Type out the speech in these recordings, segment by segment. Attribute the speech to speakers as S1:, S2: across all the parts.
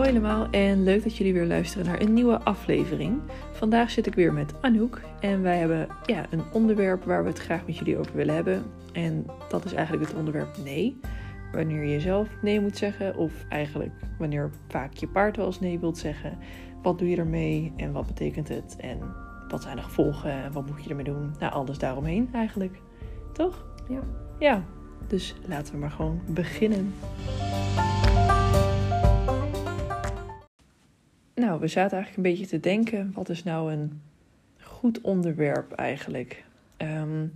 S1: Hoi allemaal en leuk dat jullie weer luisteren naar een nieuwe aflevering. Vandaag zit ik weer met Anouk en wij hebben ja, een onderwerp waar we het graag met jullie over willen hebben. En dat is eigenlijk het onderwerp nee. Wanneer je zelf nee moet zeggen of eigenlijk wanneer vaak je paard wel eens nee wilt zeggen. Wat doe je ermee en wat betekent het en wat zijn de gevolgen en wat moet je ermee doen? Nou, alles daaromheen eigenlijk. Toch?
S2: Ja.
S1: Ja, dus laten we maar gewoon beginnen. Nou, we zaten eigenlijk een beetje te denken, wat is nou een goed onderwerp eigenlijk? Ehm,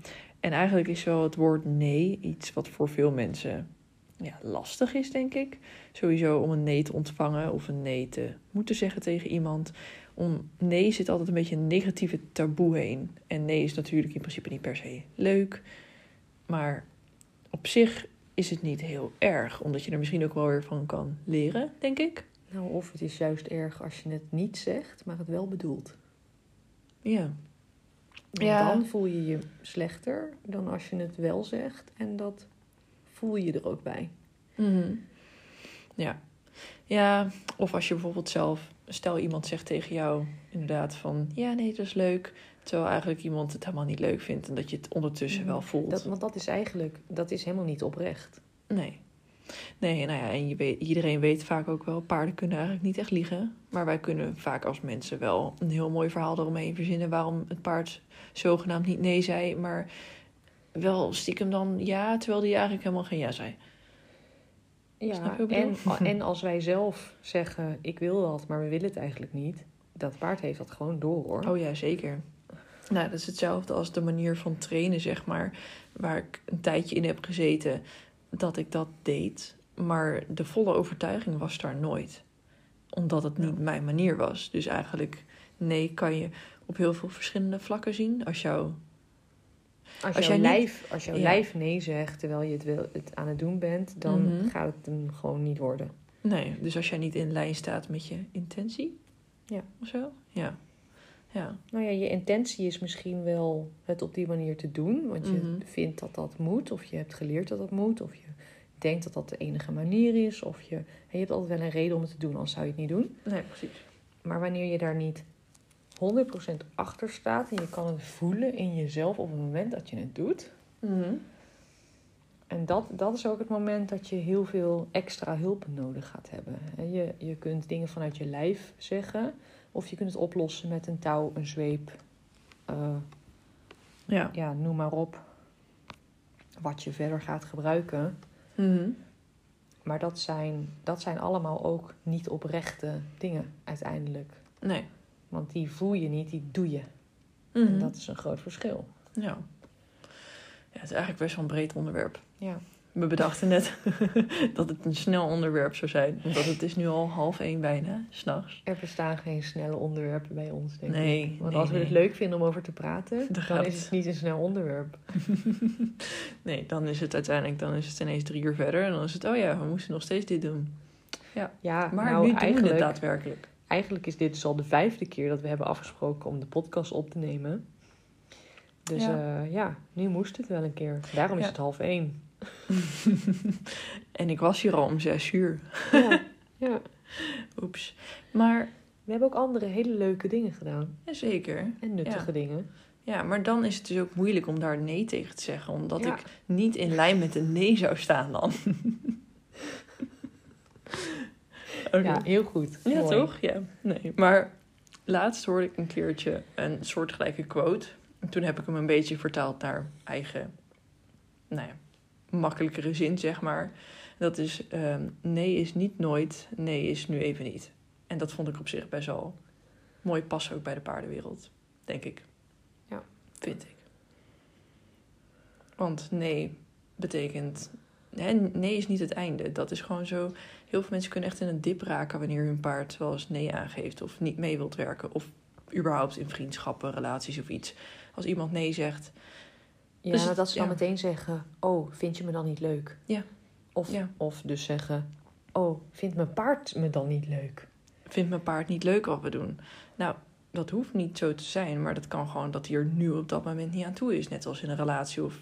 S1: en eigenlijk is wel het woord nee iets wat voor veel mensen ja, lastig is, denk ik. Sowieso om een nee te ontvangen of een nee te moeten zeggen tegen iemand. Om nee zit altijd een beetje een negatieve taboe heen. En nee is natuurlijk in principe niet per se leuk. Maar op zich is het niet heel erg, omdat je er misschien ook wel weer van kan leren, denk ik.
S2: Nou, of het is juist erg als je het niet zegt, maar het wel bedoelt.
S1: Ja. Ja.
S2: Dan voel je je slechter dan als je het wel zegt. En dat voel je er ook bij.
S1: Mhm. Ja. Ja, of als je bijvoorbeeld zelf, stel iemand zegt tegen jou inderdaad van, ja nee, dat is leuk. Terwijl eigenlijk iemand het helemaal niet leuk vindt en dat je het ondertussen wel voelt.
S2: Dat, want dat is eigenlijk, dat is helemaal niet oprecht.
S1: Nee. Nee, nou ja, en je weet, iedereen weet vaak ook wel, paarden kunnen eigenlijk niet echt liegen. Maar wij kunnen vaak als mensen wel een heel mooi verhaal eromheen verzinnen waarom het paard zogenaamd niet nee zei, maar wel stiekem dan ja, terwijl die eigenlijk helemaal geen ja zei.
S2: Ja, en, en als wij zelf zeggen, ik wil dat, maar we willen het eigenlijk niet. Dat paard heeft dat gewoon door hoor.
S1: Oh ja, zeker. Nou, dat is hetzelfde als de manier van trainen, zeg maar. Waar ik een tijdje in heb gezeten dat ik dat deed. Maar de volle overtuiging was daar nooit. Omdat het niet mijn manier was. Dus eigenlijk, nee, kan je op heel veel verschillende vlakken zien. Als jou.
S2: Als,
S1: Als
S2: jouw,
S1: niet-
S2: lijf, als jouw
S1: Ja.
S2: lijf nee zegt terwijl je het, wil, het aan het doen bent, dan
S1: Mhm.
S2: gaat het hem gewoon niet worden.
S1: Nee, dus als jij niet in lijn staat met je intentie.
S2: Ja.
S1: Of zo? Ja. Ja.
S2: Nou ja, je intentie is misschien wel het op die manier te doen, want je
S1: Mhm.
S2: vindt dat dat moet, of je hebt geleerd dat dat moet, of je denkt dat dat de enige manier is, of je, je hebt altijd wel een reden om het te doen, anders zou je het niet doen.
S1: Nee, precies.
S2: Maar wanneer je daar niet 100% achter staat en je kan het voelen in jezelf op het moment dat je het doet,
S1: Mhm.
S2: En dat, dat is ook het moment dat je heel veel extra hulp nodig gaat hebben. En Je, je kunt dingen vanuit je lijf zeggen, of je kunt het oplossen met een touw, een zweep, eh,
S1: Ja.
S2: ja, noem maar op. Wat je verder gaat gebruiken.
S1: Mhm.
S2: Maar dat zijn, dat zijn allemaal ook niet oprechte dingen uiteindelijk.
S1: Nee.
S2: Want die voel je niet, die doe je.
S1: Mhm.
S2: En dat is een groot verschil.
S1: Ja. ja, het is eigenlijk best wel een breed onderwerp.
S2: Ja.
S1: We bedachten net dat het een snel onderwerp zou zijn. Omdat het is nu al half één bijna, s'nachts.
S2: Er bestaan geen snelle onderwerpen bij ons, denk
S1: Nee,
S2: ik. Want
S1: nee,
S2: als we
S1: nee.
S2: het leuk vinden om over te praten,
S1: Dan
S2: is
S1: het.
S2: niet een snel onderwerp.
S1: Nee, dan is het uiteindelijk dan is het ineens drie uur verder. En dan is het, oh ja, we moesten nog steeds dit doen.
S2: Ja,
S1: Maar
S2: nou,
S1: nu doen we
S2: eigenlijk,
S1: het daadwerkelijk.
S2: eigenlijk is dit dus al de vijfde keer dat we hebben afgesproken om de podcast op te nemen. Dus
S1: Ja.
S2: ja, ja nu moest het wel een keer. Daarom is
S1: Ja.
S2: het half één.
S1: en ik was hier al om zes uur.
S2: Ja, ja.
S1: Oeps. Maar,
S2: We hebben ook andere hele leuke dingen gedaan.
S1: zeker.
S2: En nuttige
S1: Ja.
S2: dingen.
S1: Ja, maar dan is het dus ook moeilijk om daar nee tegen te zeggen. Omdat
S2: Ja.
S1: ik niet in lijn met een nee zou staan dan. Oké.
S2: Ja, heel goed.
S1: Ja,
S2: Mooi.
S1: toch? Ja. Nee. Maar laatst hoorde ik een keertje een soortgelijke quote. En toen heb ik hem een beetje vertaald naar eigen, nou ja, makkelijkere zin, zeg maar. Dat is, ehm, nee is niet nooit, nee is nu even niet. En dat vond ik op zich best wel mooi passen ook bij de paardenwereld, denk ik.
S2: Ja.
S1: Vind ik. Want nee betekent, hè, nee is niet het einde. Dat is gewoon zo Heel veel mensen kunnen echt in een dip raken wanneer hun paard wel eens nee aangeeft of niet mee wilt werken. Of überhaupt in vriendschappen, relaties of iets. Als iemand nee zegt.
S2: Ja,
S1: Dus
S2: dat ze dan
S1: ja.
S2: meteen zeggen: Oh, vind je me dan niet leuk?
S1: Ja.
S2: Of,
S1: Ja.
S2: of dus zeggen: Oh, vindt mijn paard me dan niet leuk?
S1: Vindt mijn paard niet leuk wat we doen? Nou, dat hoeft niet zo te zijn. Maar dat kan gewoon dat hij er nu op dat moment niet aan toe is. Net als in een relatie of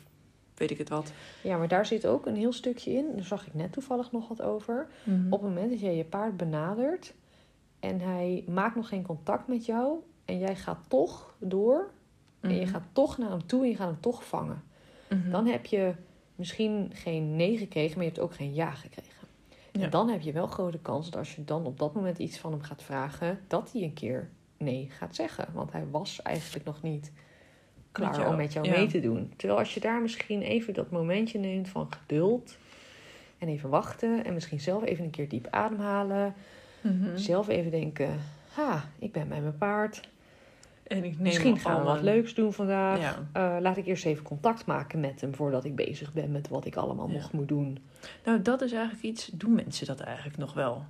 S1: weet ik het wat.
S2: Ja, maar daar zit ook een heel stukje in. Daar zag ik net toevallig nog wat over.
S1: Mhm.
S2: Op het moment dat jij je paard benadert en hij maakt nog geen contact met jou en jij gaat toch door en je
S1: Mhm.
S2: gaat toch naar hem toe en je gaat hem toch vangen.
S1: Mhm.
S2: Dan heb je misschien geen nee gekregen, maar je hebt ook geen ja gekregen.
S1: Ja.
S2: En dan heb je wel grote kans dat als je dan op dat moment iets van hem gaat vragen, dat hij een keer nee gaat zeggen. Want hij was eigenlijk nog niet klaar
S1: jou,
S2: om met jou
S1: ja.
S2: mee te doen. Terwijl als je daar misschien even dat momentje neemt van geduld en even wachten en misschien zelf even een keer diep ademhalen,
S1: Mhm.
S2: zelf even denken, ha, ik ben bij mijn paard.
S1: En ik neem
S2: Misschien gaan we wat leuks doen vandaag.
S1: Ja.
S2: Eh, laat ik eerst even contact maken met hem voordat ik bezig ben met wat ik allemaal
S1: Ja.
S2: nog moet doen.
S1: Nou, dat is eigenlijk iets. Doen mensen dat eigenlijk nog wel?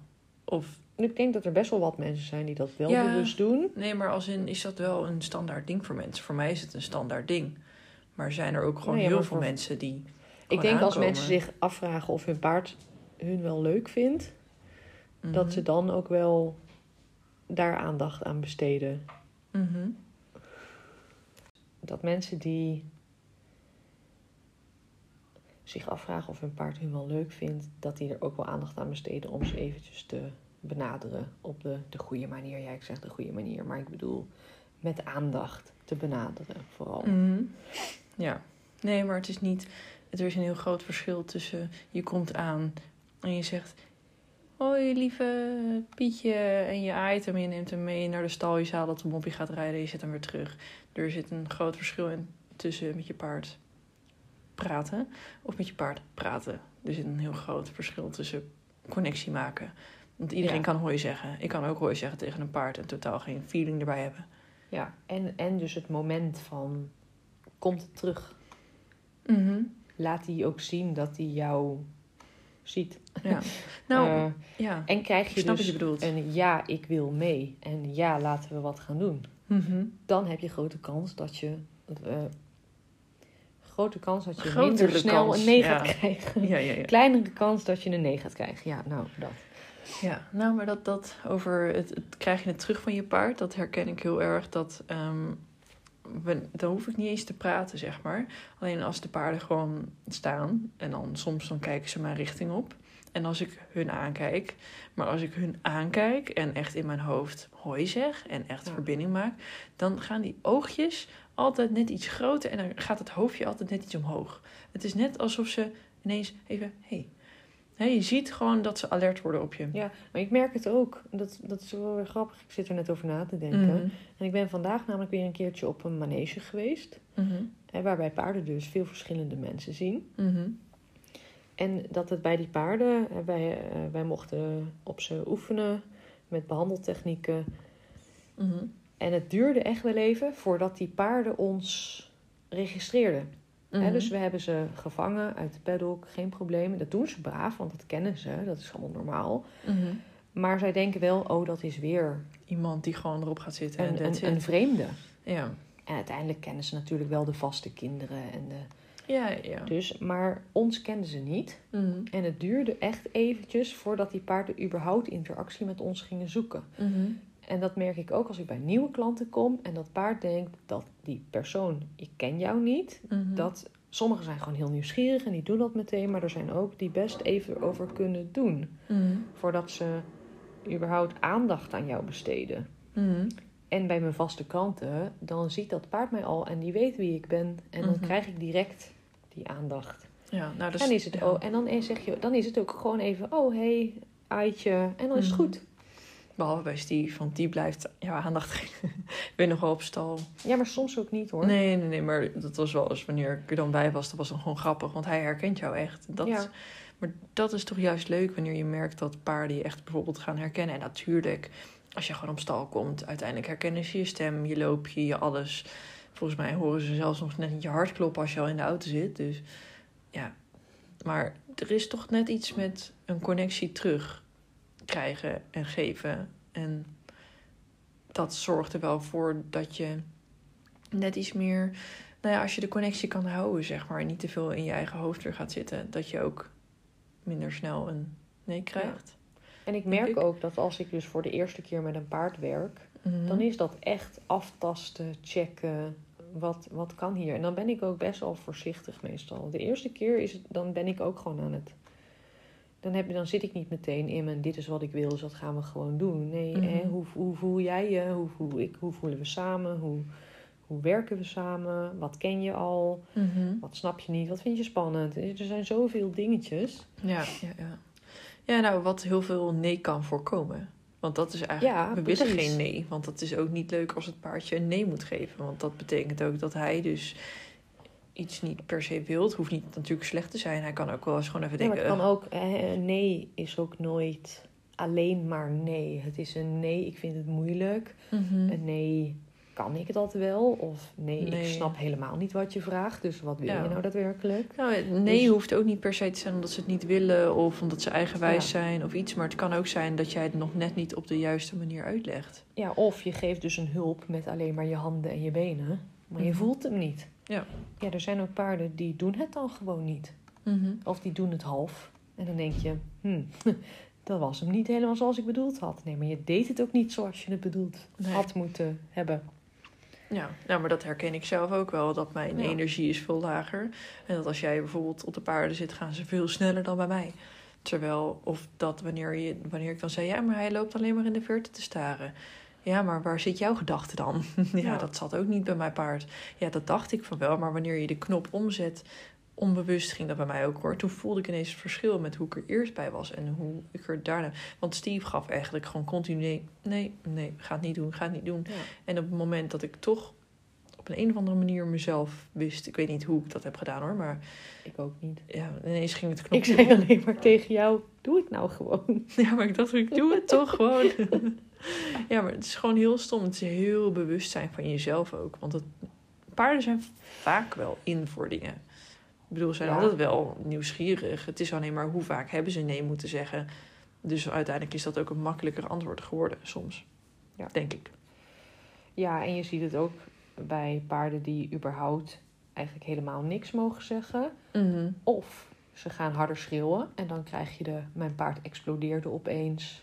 S1: Of
S2: ik denk dat er best wel wat mensen zijn die dat wel
S1: Ja.
S2: bewust doen.
S1: nee, maar als in is dat wel een standaard ding voor mensen? Voor mij is het een standaard ding. Maar zijn er ook gewoon
S2: Nee,
S1: heel veel
S2: voor-
S1: mensen die.
S2: Ik denk als mensen zich afvragen of hun paard hun wel leuk vindt, dat
S1: Mhm.
S2: ze dan ook wel daar aandacht aan besteden.
S1: Mhm.
S2: Dat mensen die zich afvragen of hun paard hun wel leuk vindt, dat die er ook wel aandacht aan besteden om ze eventjes te benaderen op de, de goede manier. Ja, ik zeg de goede manier, maar ik bedoel met aandacht te benaderen vooral.
S1: Mhm. Ja, nee, maar het is niet. Er is een heel groot verschil tussen je komt aan en je zegt: Hoi, lieve Pietje. En je aait hem, je neemt hem mee naar de stal, je zadelt hem op, je gaat rijden, je zet hem weer terug. Er zit een groot verschil in tussen met je paard praten of met je paard praten. Er zit een heel groot verschil tussen connectie maken. Want iedereen
S2: Ja.
S1: kan hooi zeggen. Ik kan ook hooi zeggen tegen een paard en totaal geen feeling erbij hebben.
S2: Ja, en, en dus het moment van komt het terug.
S1: Mhm.
S2: Laat hij ook zien dat hij jou ziet.
S1: Ja. Nou,
S2: Eh,
S1: ja.
S2: en krijg je
S1: snap
S2: dus
S1: wat je bedoelt.
S2: een ja, ik wil mee. En ja, laten we wat gaan doen.
S1: Mhm.
S2: Dan heb je grote kans dat je... eh, grote kans dat je
S1: Grotere
S2: minder snel een nee
S1: ja.
S2: gaat krijgen.
S1: Ja, ja, ja.
S2: Kleinere kans dat je een nee gaat krijgen. Ja, nou, dat.
S1: ja. Nou, maar dat, dat over het, het krijg je het terug van je paard, dat herken ik heel erg. Dat, ehm, dan hoef ik niet eens te praten, zeg maar. Alleen als de paarden gewoon staan en dan soms dan kijken ze mijn richting op. En als ik hun aankijk, maar als ik hun aankijk en echt in mijn hoofd hoi zeg en echt
S2: Ja.
S1: verbinding maak, dan gaan die oogjes altijd net iets groter en dan gaat het hoofdje altijd net iets omhoog. Het is net alsof ze ineens even, hey. Hè, je ziet gewoon dat ze alert worden op je.
S2: Ja, maar ik merk het ook. Dat, dat is wel weer grappig. Ik zit er net over na te denken.
S1: Mhm.
S2: En ik ben vandaag namelijk weer een keertje op een manege geweest. Hè, waarbij paarden dus veel verschillende mensen zien.
S1: Mhm.
S2: En dat het bij die paarden, wij, eh, wij mochten op ze oefenen met behandeltechnieken.
S1: Mhm.
S2: En het duurde echt wel even voordat die paarden ons registreerden. Hè,
S1: Mhm.
S2: dus we hebben ze gevangen uit de paddock, geen probleem. Dat doen ze braaf, want dat kennen ze, dat is allemaal normaal.
S1: Mhm.
S2: Maar zij denken wel, oh, dat is weer
S1: Iemand die gewoon erop gaat zitten en
S2: een,
S1: that's
S2: een, een vreemde.
S1: Ja.
S2: En uiteindelijk kennen ze natuurlijk wel de vaste kinderen. En de,
S1: Ja, ja.
S2: dus, maar ons kenden ze niet.
S1: Mhm.
S2: En het duurde echt eventjes voordat die paarden überhaupt interactie met ons gingen zoeken. En dat merk ik ook als ik bij nieuwe klanten kom en dat paard denkt dat die persoon, ik ken jou niet.
S1: Mhm.
S2: Dat sommigen zijn gewoon heel nieuwsgierig en die doen dat meteen, maar er zijn ook die best even over kunnen doen
S1: Mhm.
S2: voordat ze überhaupt aandacht aan jou besteden.
S1: Mhm.
S2: En bij mijn vaste klanten, dan ziet dat paard mij al en die weet wie ik ben. En dan krijg ik direct die aandacht.
S1: Ja, nou, dus,
S2: en, is het,
S1: ja.
S2: oh, en dan, zeg je, dan is het ook gewoon even, oh hey, Aitje. En dan is het goed.
S1: Behalve bij Steve, want die blijft jouw aandacht ben nog wel op stal.
S2: Ja, maar soms ook niet hoor.
S1: Nee, nee, nee, maar dat was wel eens wanneer ik er dan bij was, dat was dan gewoon grappig, want hij herkent jou echt. Dat,
S2: Ja.
S1: Maar dat is toch juist leuk wanneer je merkt dat paarden je echt bijvoorbeeld gaan herkennen. En natuurlijk, als je gewoon op stal komt, uiteindelijk herkennen ze je stem, je loopje, je alles. Volgens mij horen ze zelfs nog net niet je hart kloppen als je al in de auto zit. Dus ja, maar er is toch net iets met een connectie terug krijgen en geven. En dat zorgt er wel voor dat je net iets meer, nou ja, als je de connectie kan houden, zeg maar, en niet te veel in je eigen hoofd weer gaat zitten, dat je ook minder snel een nee krijgt.
S2: En ik merk
S1: ik.
S2: ook dat als ik dus voor de eerste keer met een paard werk,
S1: Mhm.
S2: dan is dat echt aftasten, checken. wat, wat kan hier? En dan ben ik ook best wel voorzichtig meestal. De eerste keer is het, dan ben ik ook gewoon aan het. Dan, heb, je- dan zit ik niet meteen in mijn dit is wat ik wil, dus dat gaan we gewoon doen. Nee,
S1: Mhm.
S2: hè, hoe, hoe voel jij je? Hoe, voel ik, hoe voelen we samen? Hoe, hoe werken we samen? Wat ken je al?
S1: Mhm.
S2: Wat snap je niet? Wat vind je spannend? Er zijn zoveel dingetjes.
S1: Ja, ja, ja. Ja, nou, wat heel veel nee kan voorkomen. Want dat is eigenlijk,
S2: Ja,
S1: we willen geen nee. Want dat is ook niet leuk als het paardje een nee moet geven. Want dat betekent ook dat hij dus iets niet per se wilt. Hoeft niet natuurlijk slecht te zijn. Hij kan ook wel eens gewoon even
S2: Ja, maar
S1: denken...
S2: het kan ook, eh, nee is ook nooit alleen maar nee. Het is een nee, ik vind het moeilijk.
S1: "Ugh, mhm.
S2: Een nee, kan ik dat wel? Of nee,
S1: Nee.
S2: ik snap helemaal niet wat je vraagt. Dus wat wil
S1: Ja.
S2: je nou daadwerkelijk?
S1: Nou, nee
S2: Dus-
S1: hoeft ook niet per se te zijn omdat ze het niet willen of omdat ze eigenwijs
S2: Ja.
S1: zijn of iets. Maar het kan ook zijn dat jij het nog net niet op de juiste manier uitlegt.
S2: Ja, of je geeft dus een hulp met alleen maar je handen en je benen. Maar je
S1: Mhm.
S2: voelt hem niet.
S1: Ja.
S2: Ja, er zijn ook paarden die doen het dan gewoon niet. Of die doen het half. En dan denk je, hm, dat was hem niet helemaal zoals ik bedoeld had. Nee, maar je deed het ook niet zoals je het bedoeld
S1: Nee.
S2: had moeten hebben.
S1: Ja, nou, maar dat herken ik zelf ook wel. Dat mijn
S2: Ja.
S1: energie is veel lager. En dat als jij bijvoorbeeld op de paarden zit, gaan ze veel sneller dan bij mij. Terwijl, of dat wanneer, je, wanneer ik dan zei, ja, maar hij loopt alleen maar in de verte te staren. Ja, maar waar zit jouw gedachte dan? ja,
S2: Ja.
S1: dat zat ook niet bij mijn paard. Ja, dat dacht ik van wel. Maar wanneer je de knop omzet, onbewust ging dat bij mij ook hoor. Toen voelde ik ineens het verschil met hoe ik er eerst bij was en hoe ik er daarna. Want Steve gaf eigenlijk gewoon continu: nee, nee, nee, ga het niet doen, ga het niet doen.
S2: Ja.
S1: En op het moment dat ik toch op een, een of andere manier mezelf wist, ik weet niet hoe ik dat heb gedaan hoor, maar
S2: Ik ook niet.
S1: ja, ineens ging het
S2: Ik
S1: knopje
S2: zei
S1: om.
S2: alleen maar tegen jou, doe het nou gewoon.
S1: Ja, maar ik dacht, ik doe het toch gewoon. ja, maar het is gewoon heel stom. Het is heel bewust zijn van jezelf ook. Want het, paarden zijn vaak wel in voor dingen. Ik bedoel, ze zijn
S2: Ja.
S1: altijd wel nieuwsgierig. Het is alleen maar hoe vaak hebben ze nee moeten zeggen. Dus uiteindelijk is dat ook een makkelijker antwoord geworden soms.
S2: Ja.
S1: Denk ik.
S2: Ja, en je ziet het ook bij paarden die überhaupt eigenlijk helemaal niks mogen zeggen. Of ze gaan harder schreeuwen en dan krijg je de... Mijn paard explodeerde opeens.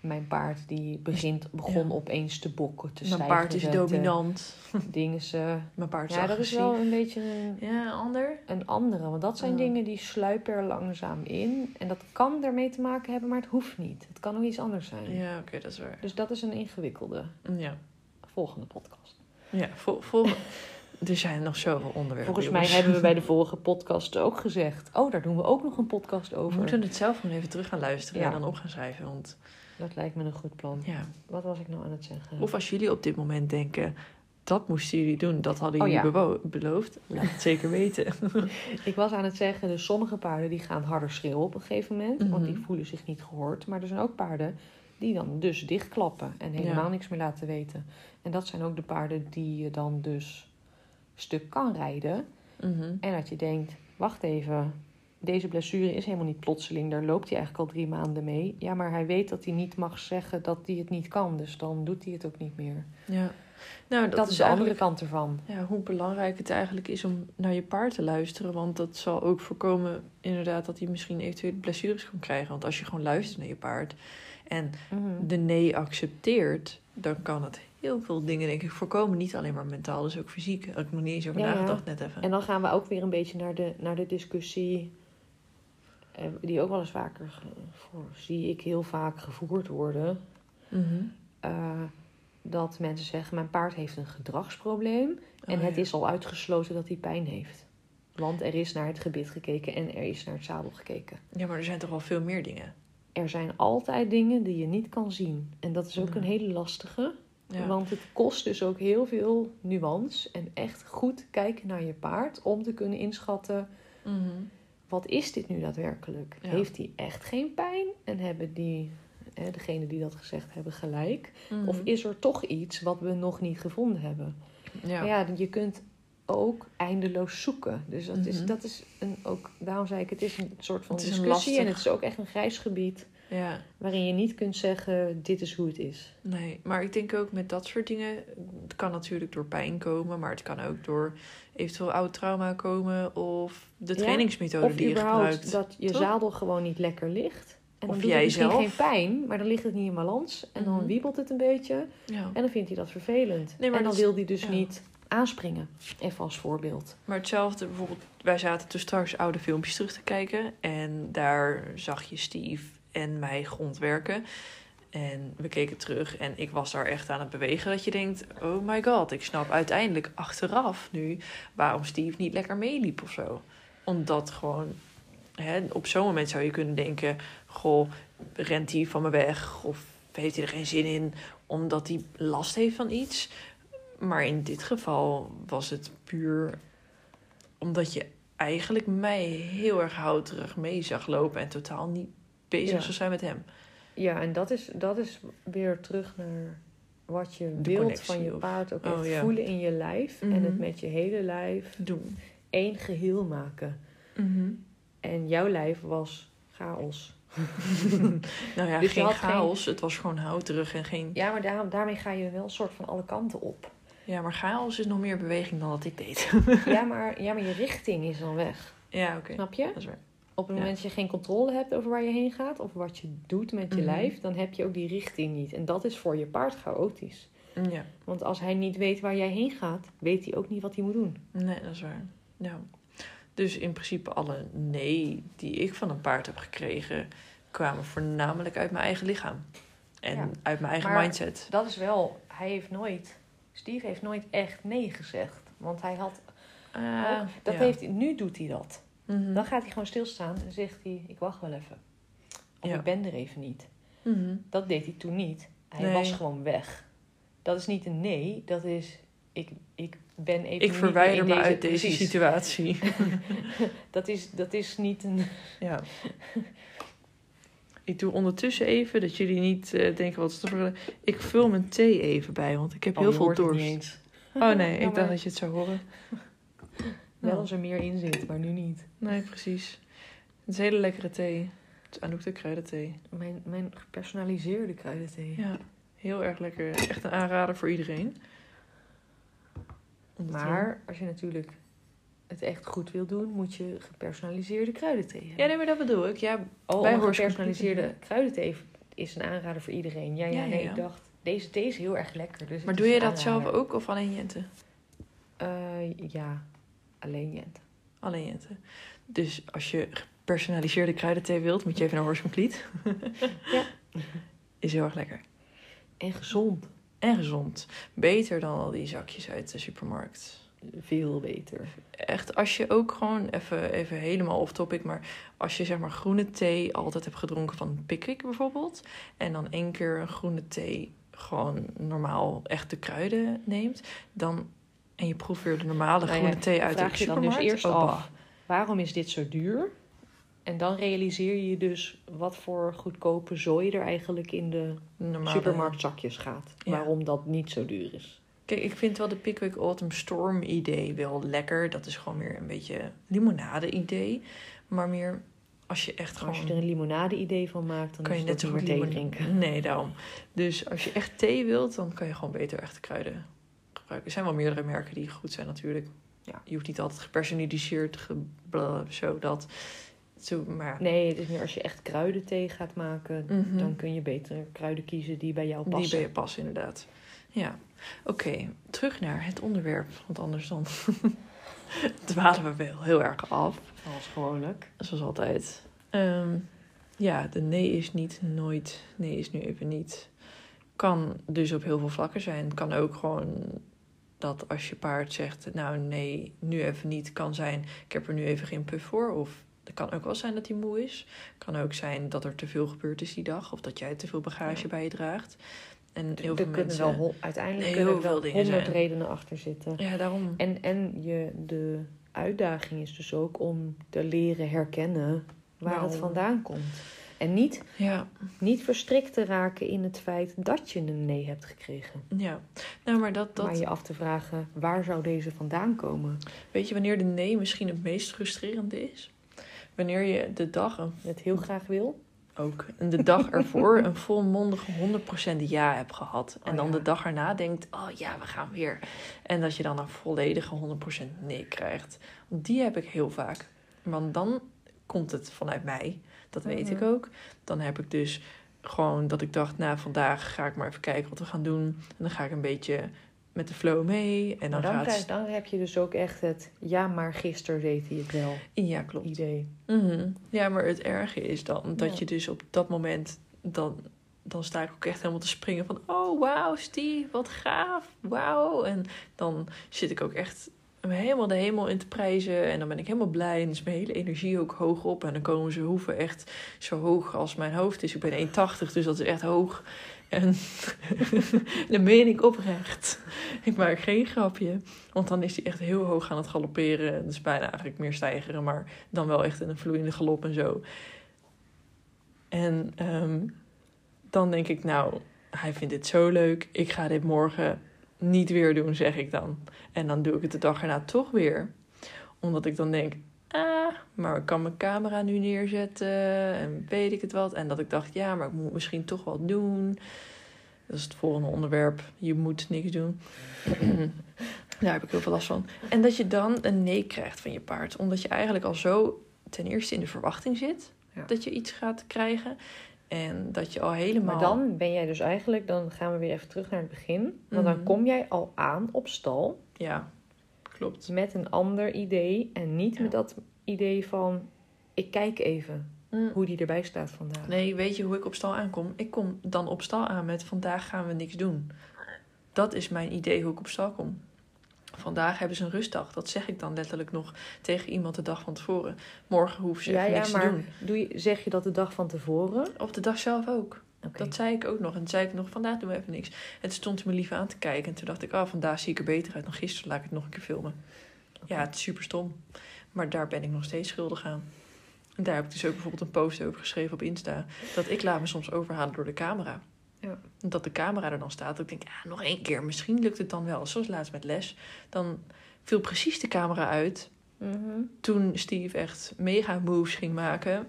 S2: Mijn paard die begint, begon
S1: Ja.
S2: opeens te bokken, te
S1: Mijn paard is dominant.
S2: Dingen ze...
S1: Mijn paard is
S2: Ja, dat is wel een beetje een,
S1: Ja, ander?
S2: een andere. Want dat zijn dingen die sluipen er langzaam in. En dat kan daarmee te maken hebben, maar het hoeft niet. Het kan ook iets anders zijn.
S1: Ja, oké, dat is waar.
S2: Dus dat is een ingewikkelde
S1: Ja,
S2: volgende podcast.
S1: Ja vol, vol, er zijn nog zoveel onderwerpen.
S2: Volgens mij
S1: jongens.
S2: hebben we bij de vorige podcast ook gezegd... oh, daar doen we ook nog een podcast
S1: We
S2: over.
S1: moeten het zelf gewoon even terug gaan luisteren
S2: Ja.
S1: en dan op gaan schrijven. Want
S2: Dat lijkt me een goed plan.
S1: ja.
S2: Wat was ik nou aan het zeggen?
S1: Of als jullie op dit moment denken, dat moesten jullie doen, dat hadden
S2: Oh,
S1: jullie
S2: ja.
S1: beloofd, laat het zeker weten.
S2: Ik was aan het zeggen, dus sommige paarden die gaan harder schreeuwen op een gegeven moment. Want die
S1: Mhm.
S2: voelen zich niet gehoord. Maar er zijn ook paarden die dan dus dichtklappen en helemaal
S1: Ja.
S2: niks meer laten weten. En dat zijn ook de paarden die je dan dus stuk kan rijden.
S1: Mhm.
S2: En dat je denkt, wacht even, deze blessure is helemaal niet plotseling. Daar loopt hij eigenlijk al drie maanden mee. Ja, maar hij weet dat hij niet mag zeggen dat hij het niet kan. Dus dan doet hij het ook niet meer.
S1: Ja. Nou,
S2: Dat,
S1: dat,
S2: is de andere kant ervan.
S1: Ja, hoe belangrijk het eigenlijk is om naar je paard te luisteren. Want dat zal ook voorkomen inderdaad dat hij misschien eventueel blessures kan krijgen. Want als je gewoon luistert naar je paard en
S2: Mhm.
S1: de nee accepteert, dan kan het heel veel dingen denk ik voorkomen. Niet alleen maar mentaal, dus ook fysiek. Ik nog niet eens over
S2: Ja,
S1: nagedacht net even.
S2: En dan gaan we ook weer een beetje naar de, naar de discussie, eh, die ook wel eens vaker, voor, zie ik heel vaak gevoerd worden.
S1: Mhm.
S2: eh, dat mensen zeggen, mijn paard heeft een gedragsprobleem en
S1: Oh,
S2: het is al uitgesloten dat hij pijn heeft. Want er is naar het gebit gekeken en er is naar het zadel gekeken.
S1: Ja, maar er zijn toch wel veel meer dingen.
S2: Er zijn altijd dingen die je niet kan zien. En dat is ook een hele lastige.
S1: Ja.
S2: Want het kost dus ook heel veel nuance en echt goed kijken naar je paard om te kunnen inschatten
S1: Mhm.
S2: wat is dit nu daadwerkelijk?
S1: Ja.
S2: Heeft hij echt geen pijn en hebben die, hè, degene die dat gezegd hebben gelijk?
S1: Mhm.
S2: Of is er toch iets wat we nog niet gevonden hebben?
S1: ja.
S2: Ja, je kunt ook eindeloos zoeken. Dus dat, is,
S1: Mhm.
S2: dat is een, ook, daarom zei ik, het is een soort van discussie en het is ook echt een grijs gebied
S1: ja.
S2: waarin je niet kunt zeggen, dit is hoe het is.
S1: Nee, maar ik denk ook met dat soort dingen. Het kan natuurlijk door pijn komen, maar het kan ook door eventueel oud trauma komen of de
S2: Ja,
S1: trainingsmethode
S2: Of
S1: die je gebruikt.
S2: dat je
S1: toch?
S2: zadel gewoon niet lekker ligt. En dan
S1: Of
S2: doet
S1: jij
S2: het misschien
S1: zelf.
S2: geen pijn, maar dan ligt het niet in balans. En dan
S1: Mhm.
S2: wiebelt het een beetje.
S1: Ja.
S2: En dan vindt hij dat vervelend.
S1: Nee, maar
S2: en dan
S1: dat
S2: wil hij dus
S1: ja.
S2: niet aanspringen. Even als voorbeeld.
S1: Maar hetzelfde, bijvoorbeeld, wij zaten toen straks oude filmpjes terug te kijken. En daar zag je Steve en mij grondwerken. En we keken terug en ik was daar echt aan het bewegen. Dat je denkt, oh my god, ik snap uiteindelijk achteraf nu waarom Steve niet lekker meeliep of zo. Omdat gewoon, hè, op zo'n moment zou je kunnen denken, goh, rent hij van me weg? Of heeft hij er geen zin in omdat hij last heeft van iets? Maar in dit geval was het puur omdat je eigenlijk mij heel erg houterig mee zag lopen en totaal niet bezig
S2: Ja.
S1: zou zijn met hem.
S2: Ja, en dat is, dat is weer terug naar wat je
S1: De
S2: wilt
S1: connectie
S2: van je
S1: of-
S2: paard ook
S1: Oh, ja.
S2: voelen in je lijf. En
S1: Mhm.
S2: het met je hele lijf
S1: Doen.
S2: één geheel maken. En jouw lijf was chaos.
S1: nou ja,
S2: Dus
S1: geen chaos. Het was gewoon houterig en geen...
S2: Ja, maar daar, daarmee ga je wel een soort van alle kanten op.
S1: Ja, maar chaos is nog meer beweging dan dat ik deed.
S2: ja, maar, ja, maar je richting is dan weg.
S1: ja, oké.
S2: Snap je?
S1: Dat is waar.
S2: Op het moment dat je geen controle hebt over waar je heen gaat... of wat je doet met je
S1: Mhm.
S2: lijf... dan heb je ook die richting niet. En dat is voor je paard chaotisch.
S1: Ja,
S2: Want als hij niet weet waar jij heen gaat... weet hij ook niet wat hij moet doen.
S1: nee, dat is waar. Ja. Dus in principe alle nee die ik van een paard heb gekregen... kwamen voornamelijk uit mijn eigen lichaam. En
S2: Ja.
S1: uit mijn eigen
S2: Maar-
S1: mindset.
S2: Dat is wel... Hij heeft nooit... Steve heeft nooit echt nee gezegd. Want hij had...
S1: Ah,
S2: dat
S1: ja.
S2: heeft, hij- nu doet hij dat.
S1: Mhm.
S2: Dan gaat hij gewoon stilstaan en zegt hij... Ik wacht wel even. Of
S1: Ja.
S2: ik ben er even niet.
S1: Mhm.
S2: Dat deed hij toen niet. Hij
S1: Nee.
S2: was gewoon weg. Dat is niet een nee, dat is ik, ik ben even
S1: Ik
S2: niet
S1: verwijder me uit deze
S2: precies.
S1: situatie.
S2: Dat is, dat is niet een.
S1: Ja. Ik doe ondertussen even, dat jullie niet eh, denken wat voor- Ik vul mijn thee even bij, want ik heb
S2: Oh,
S1: heel veel dorst. Oh nee, ik dacht dat je het zou horen.
S2: Wel als er meer in zit, maar nu niet.
S1: nee, precies. Het is hele lekkere thee. Het is Anouk de kruidenthee.
S2: Mijn, mijn gepersonaliseerde kruidenthee.
S1: Ja, heel erg lekker. Echt een aanrader voor iedereen.
S2: Maar als je natuurlijk het echt goed wil doen, moet je gepersonaliseerde kruidenthee hebben.
S1: Ja, nee, maar dat bedoel ik. Ja,
S2: oh,
S1: bij
S2: gepersonaliseerde kruidenthee is een aanrader voor iedereen. Ja, ja, nee,
S1: ja.
S2: ik dacht, deze thee is heel erg lekker. Dus
S1: maar doe je dat zelf ook of alleen Jente?
S2: Eh, ja, alleen Jent.
S1: Alleen Jente. Dus als je gepersonaliseerde kruidenthee wilt, moet je even naar Horse Complete.
S2: Ja.
S1: Is heel erg lekker.
S2: En gezond.
S1: En gezond. Beter dan al die zakjes uit de supermarkt.
S2: Veel beter.
S1: Echt, als je ook gewoon even, even helemaal off topic, maar als je zeg maar groene thee altijd hebt gedronken van Pickwick bijvoorbeeld, en dan één keer een groene thee gewoon normaal echt de kruiden neemt, dan en je proeft weer de normale
S2: Nou ja,
S1: groene thee uit de
S2: vraag je dan dus eerst
S1: oh,
S2: af. Waarom is dit zo duur? En dan realiseer je dus wat voor goedkope zooi er eigenlijk in de
S1: Normale-
S2: supermarktzakjes gaat.
S1: Ja.
S2: Waarom dat niet zo duur is.
S1: Kijk, ik vind wel de Pickwick Autumn Storm idee wel lekker. Dat is gewoon meer een beetje limonade idee. Maar meer als je echt gewoon...
S2: als je er een limonade idee van maakt, dan
S1: kan je
S2: het
S1: net zo goed
S2: thee drinken.
S1: Nee, daarom. Dus als je echt thee wilt, dan kan je gewoon beter echte kruiden gebruiken. Er zijn wel meerdere merken die goed zijn natuurlijk.
S2: Ja.
S1: Je hoeft niet altijd gepersonaliseerd, ge, zo dat. Zo, maar
S2: Nee, het is meer als je echt kruidenthee gaat maken,
S1: Mhm.
S2: dan kun je beter kruiden kiezen die bij jou
S1: die
S2: passen.
S1: ben je pas inderdaad. Ja, oké. Terug naar het onderwerp, want anders dan dwalen we wel heel erg af.
S2: Als gewoonlijk.
S1: Zoals altijd. Ehm, ja, de nee is niet nooit. Nee is nu even niet. Kan dus op heel veel vlakken zijn. Kan ook gewoon dat als je paard zegt, nou nee, nu even niet, kan zijn, ik heb er nu even geen puff voor. Of het kan ook wel zijn dat hij moe is. kan ook zijn dat er te veel gebeurd is die dag. Of dat jij te veel bagage
S2: Ja.
S1: bij je draagt. En heel
S2: er
S1: veel
S2: kunnen
S1: mensen...
S2: wel uiteindelijk
S1: heel
S2: kunnen er
S1: veel dingen
S2: honderd redenen achter zitten.
S1: Ja, daarom.
S2: En, en je, de uitdaging is dus ook om te leren herkennen waar
S1: Nou.
S2: het vandaan komt. En niet,
S1: Ja,
S2: niet verstrikt te raken in het feit dat je een nee hebt gekregen.
S1: ja. Nou, maar dat... dat
S2: Maar je af te vragen, waar zou deze vandaan komen?
S1: Weet je wanneer de nee misschien het meest frustrerende is? Wanneer je de dag een
S2: Het heel graag wil.
S1: Ook. En de dag ervoor een volmondige 100% ja hebt gehad. En
S2: Oh
S1: dan
S2: ja.
S1: de dag erna denkt, oh ja, we gaan weer. En dat je dan een volledige 100% nee krijgt. Die heb ik heel vaak. Want dan komt het vanuit mij. Dat weet
S2: Mhm.
S1: ik ook. Dan heb ik dus gewoon dat ik dacht, nou vandaag ga ik maar even kijken wat we gaan doen. En dan ga ik een beetje met de flow mee. En dan, gaat
S2: krijg- dan heb je dus ook echt het... Ja, maar gisteren deed hij het wel
S1: Ja, klopt.
S2: idee.
S1: Mhm. Ja, maar het erge is dan dat
S2: Ja.
S1: je dus op dat moment... Dan, dan sta ik ook echt helemaal te springen van... Oh, wauw, Steve, wat gaaf. Wauw. En dan zit ik ook echt helemaal de hemel in te prijzen. En dan ben ik helemaal blij. En is mijn hele energie ook hoog op. En dan komen ze hoeven echt zo hoog als mijn hoofd is. Ik ben 1,80, dus dat is echt hoog. En dan meen ik oprecht. Ik maak geen grapje. Want dan is hij echt heel hoog aan het galopperen. Het is bijna eigenlijk meer stijgeren, maar dan wel echt in een vloeiende galop en zo. En ehm, dan denk ik, nou, hij vindt dit zo leuk. Ik ga dit morgen niet weer doen, zeg ik dan. En dan doe ik het de dag erna toch weer. Omdat ik dan denk, ah, maar ik kan mijn camera nu neerzetten en weet ik het wat. En dat ik dacht, ja, maar ik moet misschien toch wat doen. Dat is het volgende onderwerp. Je moet niks doen. Daar heb ik heel veel last van. En dat je dan een nee krijgt van je paard. Omdat je eigenlijk al zo ten eerste in de verwachting zit
S2: Ja.
S1: dat je iets gaat krijgen. En dat je al helemaal.
S2: Maar dan ben jij dus eigenlijk... Dan gaan we weer even terug naar het begin. Want dan
S1: Mhm.
S2: kom jij al aan op stal...
S1: Ja, klopt.
S2: met een ander idee. En niet
S1: Ja.
S2: met dat idee van... Ik kijk even
S1: Mm.
S2: hoe die erbij staat vandaag.
S1: Nee, weet je hoe ik op stal aankom? Ik kom dan op stal aan met vandaag gaan we niks doen. Dat is mijn idee hoe ik op stal kom. Vandaag hebben ze een rustdag. Dat zeg ik dan letterlijk nog tegen iemand de dag van tevoren. Morgen hoeven ze
S2: ja,
S1: even
S2: ja,
S1: niks te
S2: maar
S1: doen.
S2: doe je, zeg je dat de dag van tevoren?
S1: Op de dag zelf ook. Dat zei ik ook nog. En toen zei ik nog, vandaag doen we even niks. En toen stond me lief aan te kijken. En toen dacht ik, oh, vandaag zie ik er beter uit dan gisteren. Laat ik het nog een keer filmen. Ja, het is super stom. Maar daar ben ik nog steeds schuldig aan. En daar heb ik dus ook bijvoorbeeld een post over geschreven op Insta. Dat ik laat me soms overhalen door de camera.
S2: Ja.
S1: Dat de camera er dan staat. Dat ik denk, ja, nog één keer. Misschien lukt het dan wel. Zoals laatst met les. Dan viel precies de camera uit.
S2: Mhm.
S1: Toen Steve echt mega moves ging maken.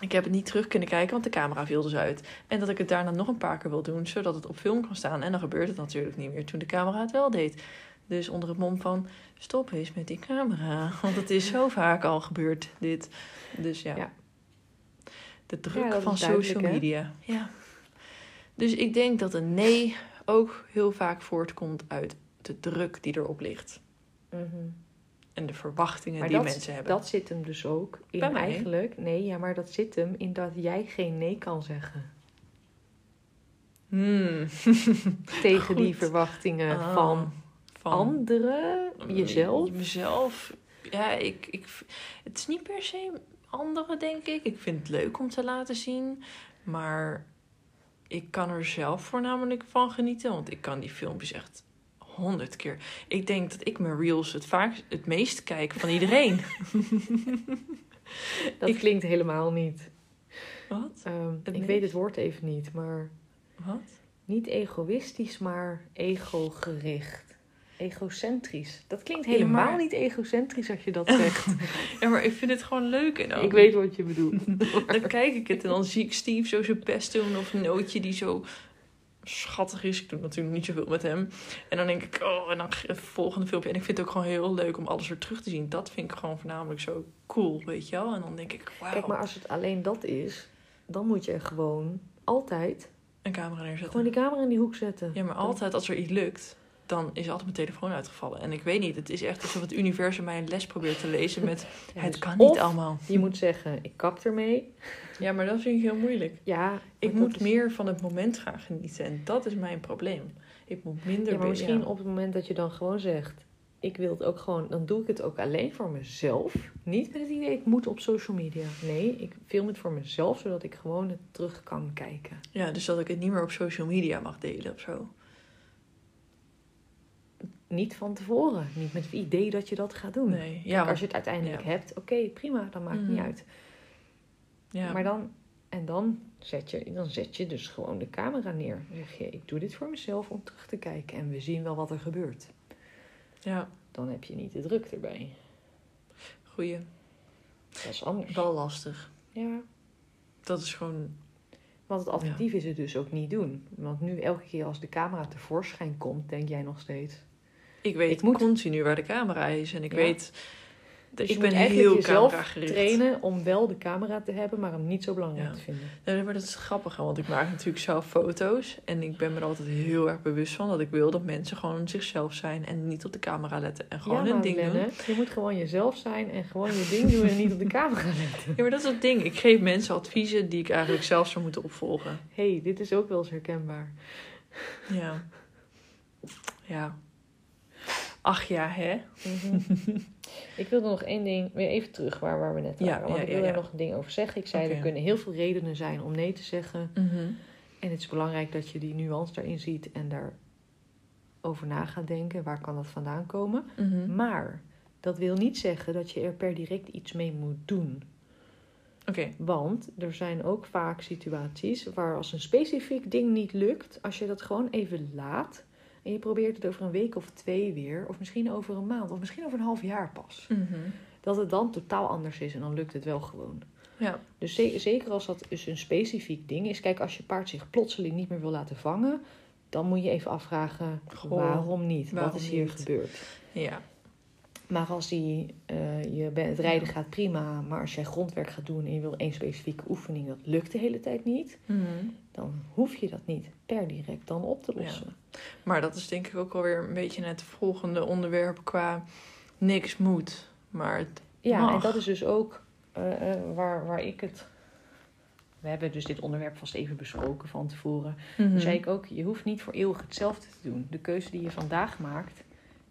S1: Ik heb het niet terug kunnen kijken, want de camera viel dus uit. En dat ik het daarna nog een paar keer wil doen, zodat het op film kan staan. En dan gebeurt het natuurlijk niet meer toen de camera het wel deed. Dus onder het mom van, stop eens met die camera. Want het is zo vaak al gebeurd, dit. Dus ja.
S2: Ja.
S1: De druk
S2: Ja,
S1: van social
S2: hè?
S1: media. Ja. Dus ik denk dat een nee ook heel vaak voortkomt uit de druk die erop ligt.
S2: Mhm.
S1: En de verwachtingen
S2: Maar
S1: die
S2: dat,
S1: mensen hebben.
S2: dat zit hem dus ook in
S1: Bij mij.
S2: eigenlijk. Nee, ja, maar dat zit hem in dat jij geen nee kan zeggen.
S1: Hmm.
S2: Tegen die verwachtingen
S1: Ah,
S2: van,
S1: van
S2: anderen, jezelf.
S1: Mezelf. Ja, ik, ik, het is niet per se anderen, denk ik. Ik vind het leuk om te laten zien. Maar ik kan er zelf voornamelijk van genieten. Want ik kan die filmpjes echt honderd keer. Ik denk dat ik mijn reels het vaak het meest kijk van iedereen.
S2: Dat
S1: ik-
S2: klinkt helemaal niet.
S1: Wat?
S2: Ehm, ik weet het woord even niet, maar
S1: Wat?
S2: niet egoïstisch, maar egogericht. Egocentrisch. Dat klinkt
S1: Ja,
S2: helemaal
S1: maar-
S2: niet egocentrisch als je dat zegt.
S1: Ja, maar ik vind het gewoon leuk. En dan,
S2: ik weet wat je bedoelt.
S1: Dan kijk ik het en dan zie ik Steve zo zijn best doen. Of Nootje die zo schattig is. Ik doe natuurlijk niet zoveel met hem. En dan denk ik, oh, en dan het volgende filmpje. En ik vind het ook gewoon heel leuk om alles weer terug te zien. Dat vind ik gewoon voornamelijk zo cool, weet je wel. En dan denk ik, wauw,
S2: Kijk, maar als het alleen dat is, dan moet je gewoon altijd
S1: een camera neerzetten.
S2: gewoon die camera in die hoek zetten.
S1: Ja, maar altijd als er iets lukt, dan is altijd mijn telefoon uitgevallen. En ik weet niet, het is echt alsof het universum mij een les probeert te lezen met...
S2: Ja,
S1: het
S2: dus
S1: kan niet allemaal.
S2: Je moet zeggen, ik kap ermee.
S1: Ja, maar dat vind ik heel moeilijk.
S2: Ja,
S1: Ik moet
S2: is-
S1: meer van het moment gaan genieten. En dat is mijn probleem. Ik moet minder...
S2: Ja, maar misschien
S1: ja.
S2: op het moment dat je dan gewoon zegt... Ik wil het ook gewoon... Dan doe ik het ook alleen voor mezelf. Niet met het idee, ik moet op social media. Nee, ik film het voor mezelf, zodat ik gewoon het terug kan kijken.
S1: Ja, dus dat ik het niet meer op social media mag delen of zo.
S2: Niet van tevoren. Niet met het idee dat je dat gaat doen.
S1: Nee, ja,
S2: Kijk, als je het uiteindelijk
S1: ja.
S2: hebt, oké, prima, dan maakt het niet
S1: Mhm.
S2: uit.
S1: ja.
S2: Maar dan, en dan zet, je, dan zet je dus gewoon de camera neer. Dan zeg je, ik doe dit voor mezelf om terug te kijken. En we zien wel wat er gebeurt.
S1: ja,
S2: Dan heb je niet de druk erbij.
S1: goeie.
S2: Dat is anders.
S1: Wel lastig.
S2: Ja,
S1: Dat is gewoon...
S2: want het alternatief is het dus ook niet doen. Want nu elke keer als de camera tevoorschijn komt, denk jij nog steeds...
S1: Ik weet
S2: Ik moet-
S1: continu waar de camera is. En ik
S2: Ja.
S1: weet
S2: Dus
S1: ik
S2: je
S1: ben heel
S2: jezelf
S1: camera gericht.
S2: trainen om wel de camera te hebben, maar hem niet zo belangrijk
S1: Ja.
S2: te vinden.
S1: Nee, maar dat is grappig, want ik maak natuurlijk zelf foto's. En ik ben me er altijd heel erg bewust van dat ik wil dat mensen gewoon zichzelf zijn en niet op de camera letten. En gewoon
S2: ja,
S1: hun ding doen.
S2: Je moet gewoon jezelf zijn en gewoon je ding doen en niet op de camera letten.
S1: Ja, maar dat is het ding. Ik geef mensen adviezen die ik eigenlijk zelf zou moeten opvolgen.
S2: hey, dit is ook wel eens herkenbaar.
S1: Ja. Ja. Ach ja, hè?
S2: Mhm. ik wilde nog één ding, weer even terug waar, waar we net
S1: Ja,
S2: waren. Want
S1: ja,
S2: ik wil er nog een ding over zeggen. Ik zei, er kunnen heel veel redenen zijn om nee te zeggen.
S1: Mhm.
S2: En het is belangrijk dat je die nuance daarin ziet en daarover na gaat denken. Waar kan dat vandaan komen?
S1: Mhm.
S2: Maar dat wil niet zeggen dat je er per direct iets mee moet doen.
S1: Oké.
S2: Want er zijn ook vaak situaties waar als een specifiek ding niet lukt, als je dat gewoon even laat en je probeert het over een week of twee weer, of misschien over een maand, of misschien over een half jaar pas,
S1: Mhm.
S2: dat het dan totaal anders is en dan lukt het wel gewoon.
S1: Ja.
S2: Dus ze- zeker als dat dus een specifiek ding is. Kijk, als je paard zich plotseling niet meer wil laten vangen, dan moet je even afvragen
S1: Goh,
S2: waarom niet?
S1: waarom
S2: Wat is hier
S1: niet?
S2: gebeurd?
S1: Ja.
S2: Maar als die, eh, je, bent- het rijden gaat prima, maar als jij grondwerk gaat doen en je wil één specifieke oefening, dat lukt de hele tijd niet,
S1: Mhm.
S2: dan hoef je dat niet per direct dan op te lossen.
S1: Maar dat is denk ik ook alweer een beetje het volgende onderwerp qua niks moet. Maar het
S2: Ja,
S1: mag.
S2: en dat is dus ook eh, eh, waar, waar ik het. We hebben dus dit onderwerp vast even besproken van tevoren.
S1: Mhm.
S2: Toen zei ik ook, je hoeft niet voor eeuwig hetzelfde te doen. De keuze die je vandaag maakt,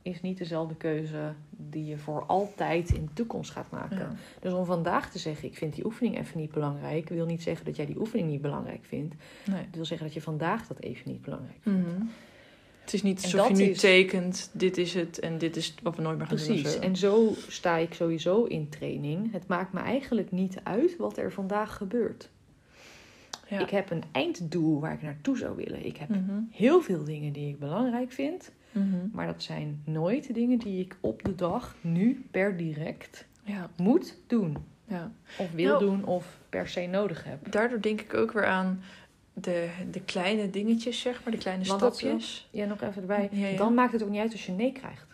S2: is niet dezelfde keuze die je voor altijd in de toekomst gaat maken.
S1: Ja.
S2: Dus om vandaag te zeggen, ik vind die oefening even niet belangrijk, wil niet zeggen dat jij die oefening niet belangrijk vindt.
S1: Nee.
S2: Het wil zeggen dat je vandaag dat even niet belangrijk vindt.
S1: Mhm. Het is niet alsof je nu
S2: is-
S1: tekent, dit is het en dit is wat we nooit meer gaan doen. of
S2: Precies. En zo sta ik sowieso in training. Het maakt me eigenlijk niet uit wat er vandaag gebeurt.
S1: ja.
S2: Ik heb een einddoel waar ik naartoe zou willen. Ik heb
S1: Mhm.
S2: heel veel dingen die ik belangrijk vind.
S1: Mhm.
S2: Maar dat zijn nooit dingen die ik op de dag, nu, per direct,
S1: Ja.
S2: moet doen.
S1: ja.
S2: Of wil
S1: Nou-
S2: doen of per se nodig heb.
S1: Daardoor denk ik ook weer aan de, de kleine dingetjes, zeg maar, de kleine
S2: Want dat
S1: stapjes.
S2: Ja, nog even erbij.
S1: Ja, ja.
S2: Dan maakt het ook niet uit als je nee krijgt.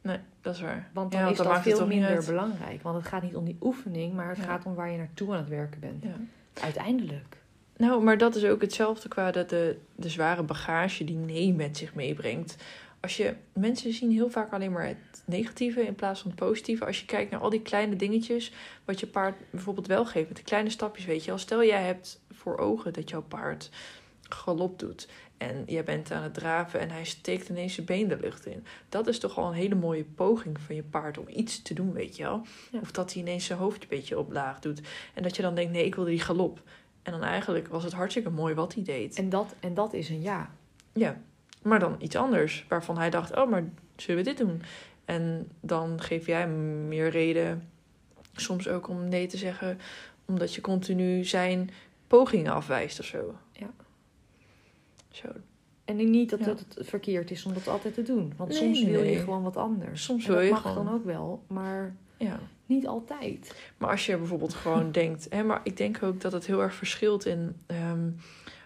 S1: Nee, dat is waar.
S2: Want dan
S1: Ja,
S2: is dat veel minder belangrijk. Want het gaat niet om die oefening, maar het
S1: Ja.
S2: gaat om waar je naartoe aan het werken bent.
S1: Ja.
S2: Uiteindelijk.
S1: Nou, maar dat is ook hetzelfde qua de, de, de zware bagage die nee met zich meebrengt. Als je, mensen zien heel vaak alleen maar het negatieve in plaats van het positieve. Als je kijkt naar al die kleine dingetjes, wat je paard bijvoorbeeld wel geeft, met de kleine stapjes, weet je wel. Stel jij hebt voor ogen dat jouw paard galop doet en jij bent aan het draven en hij steekt ineens zijn been de lucht in. Dat is toch al een hele mooie poging van je paard om iets te doen, weet je wel.
S2: Ja.
S1: Of dat hij ineens zijn hoofd een beetje omlaag doet. En dat je dan denkt, nee, ik wil die galop. En dan eigenlijk was het hartstikke mooi wat hij deed.
S2: En dat, en dat is een ja.
S1: Ja, maar dan iets anders. Waarvan hij dacht, oh, maar zullen we dit doen? En dan geef jij hem meer reden, soms ook om nee te zeggen, omdat je continu zijn pogingen afwijst of zo.
S2: Ja.
S1: Zo.
S2: En niet dat
S1: Ja.
S2: het verkeerd is om dat altijd te doen. Want
S1: Nee,
S2: soms wil
S1: nee.
S2: je gewoon wat anders.
S1: Soms
S2: En
S1: wil
S2: dat
S1: je
S2: mag
S1: gewoon-
S2: dan ook wel, maar
S1: Ja.
S2: niet altijd.
S1: Maar als je bijvoorbeeld gewoon denkt, hè, maar ik denk ook dat het heel erg verschilt in ehm,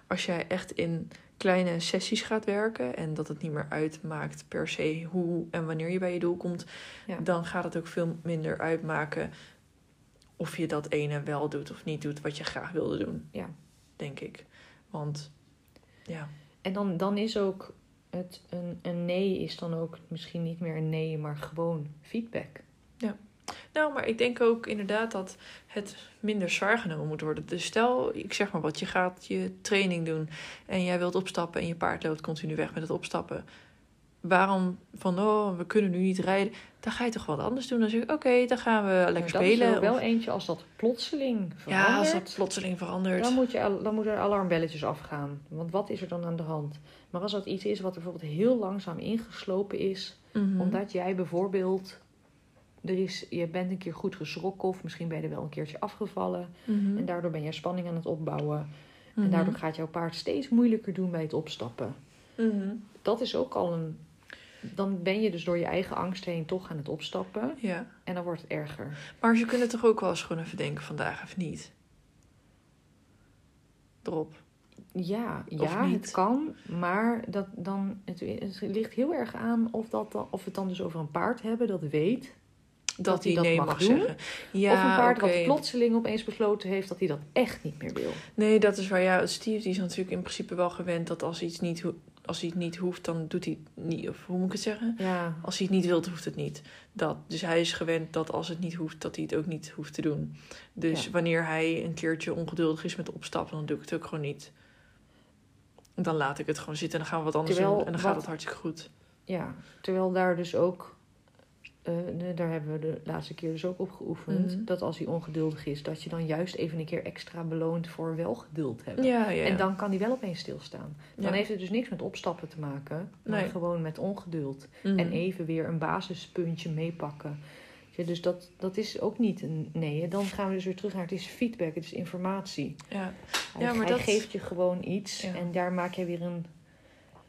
S1: als jij echt in kleine sessies gaat werken en dat het niet meer uitmaakt per se hoe en wanneer je bij je doel komt,
S2: Ja.
S1: dan gaat het ook veel minder uitmaken of je dat ene wel doet of niet doet wat je graag wilde doen.
S2: Ja.
S1: Denk ik. Want ja,
S2: En dan, dan is ook het, een, een nee is dan ook misschien niet meer een nee, maar gewoon feedback.
S1: Nou, maar ik denk ook inderdaad dat het minder zwaar genomen moet worden. Dus stel, ik zeg maar wat, je gaat je training doen en jij wilt opstappen en je paard loopt continu weg met het opstappen. Waarom van, oh, we kunnen nu niet rijden. Dan ga je toch wat anders doen. Dan zeg ik, oké, dan gaan we lekker spelen.
S2: is er wel
S1: Of-
S2: eentje als dat plotseling
S1: ja, als
S2: verandert.
S1: dat plotseling verandert.
S2: Dan, moet je, dan moeten er alarmbelletjes afgaan. Want wat is er dan aan de hand? Maar als dat iets is wat er bijvoorbeeld heel langzaam ingeslopen is,
S1: Mhm.
S2: omdat jij bijvoorbeeld, er is, je bent een keer goed geschrokken of misschien ben je er wel een keertje afgevallen
S1: Mhm.
S2: en daardoor ben jij spanning aan het opbouwen.
S1: Mhm.
S2: En daardoor gaat jouw paard steeds moeilijker doen bij het opstappen.
S1: Mhm.
S2: Dat is ook al een. Dan ben je dus door je eigen angst heen toch aan het opstappen.
S1: Ja.
S2: En dan wordt het erger.
S1: Maar ze kunnen toch ook wel eens gewoon even denken vandaag of niet? Erop.
S2: Ja,
S1: Of
S2: ja
S1: niet?
S2: het kan. Maar dat dan, het, het ligt heel erg aan of, dat of we het dan dus over een paard hebben dat weet
S1: dat,
S2: hij dat
S1: nee
S2: mag
S1: zeggen. Ja,
S2: of een paard
S1: oké.
S2: wat plotseling opeens besloten heeft dat hij dat echt niet meer wil.
S1: Nee, dat is waar. Ja, Steve die is natuurlijk in principe wel gewend dat als iets niet, als hij het niet hoeft, dan doet hij het niet. Of hoe moet ik het zeggen?
S2: Ja,
S1: Als hij het niet wilt, hoeft het niet. Dat. Dus hij is gewend dat als het niet hoeft, dat hij het ook niet hoeft te doen. Dus
S2: Ja.
S1: wanneer hij een keertje ongeduldig is met opstappen, dan doe ik het ook gewoon niet. Dan laat ik het gewoon zitten en dan gaan we wat anders
S2: Terwijl
S1: doen. En dan gaat het hartstikke goed.
S2: ja. terwijl daar dus ook, eh, daar hebben we de laatste keer dus ook op geoefend,
S1: Mhm.
S2: dat als hij ongeduldig is, dat je dan juist even een keer extra beloont voor wel geduld hebben.
S1: Ja, ja.
S2: En dan kan hij wel opeens stilstaan. Dan heeft het dus niks met opstappen te maken, maar
S1: Nee.
S2: gewoon met ongeduld.
S1: Mhm.
S2: En even weer een basispuntje meepakken. Ja, dus dat, dat is ook niet een nee. Dan gaan we dus weer terug naar het is feedback, het is informatie.
S1: Ja.
S2: Hij,
S1: Ja, maar
S2: hij
S1: dat-
S2: geeft je gewoon iets en daar maak je weer een.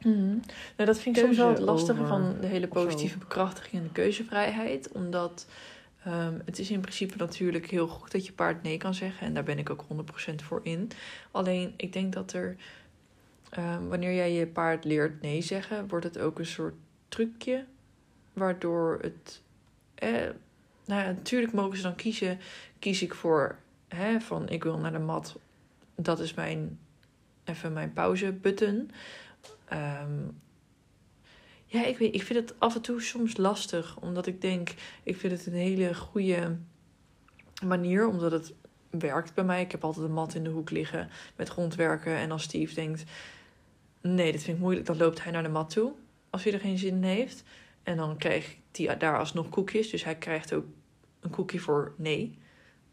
S1: Mhm. Nou, dat vind ik soms wel het lastige
S2: over
S1: van de hele positieve bekrachtiging en de keuzevrijheid. Omdat ehm, het is in principe natuurlijk heel goed dat je paard nee kan zeggen. En daar ben ik ook 100% voor in. Alleen, ik denk dat er... ehm, wanneer jij je paard leert nee zeggen, wordt het ook een soort trucje. Waardoor het... Eh, nou ja, natuurlijk mogen ze dan kiezen. Kies ik voor... Hè, van ik wil naar de mat. Dat is mijn... Even mijn pauze button. Ehm, ja, ik, weet, ik vind het af en toe soms lastig. Omdat ik denk, ik vind het een hele goede manier. Omdat het werkt bij mij. Ik heb altijd een mat in de hoek liggen met grondwerken. En als Steve denkt, nee, dit vind ik moeilijk. Dan loopt hij naar de mat toe. Als hij er geen zin in heeft. En dan krijgt hij daar alsnog koekjes. Dus hij krijgt ook een koekje voor nee.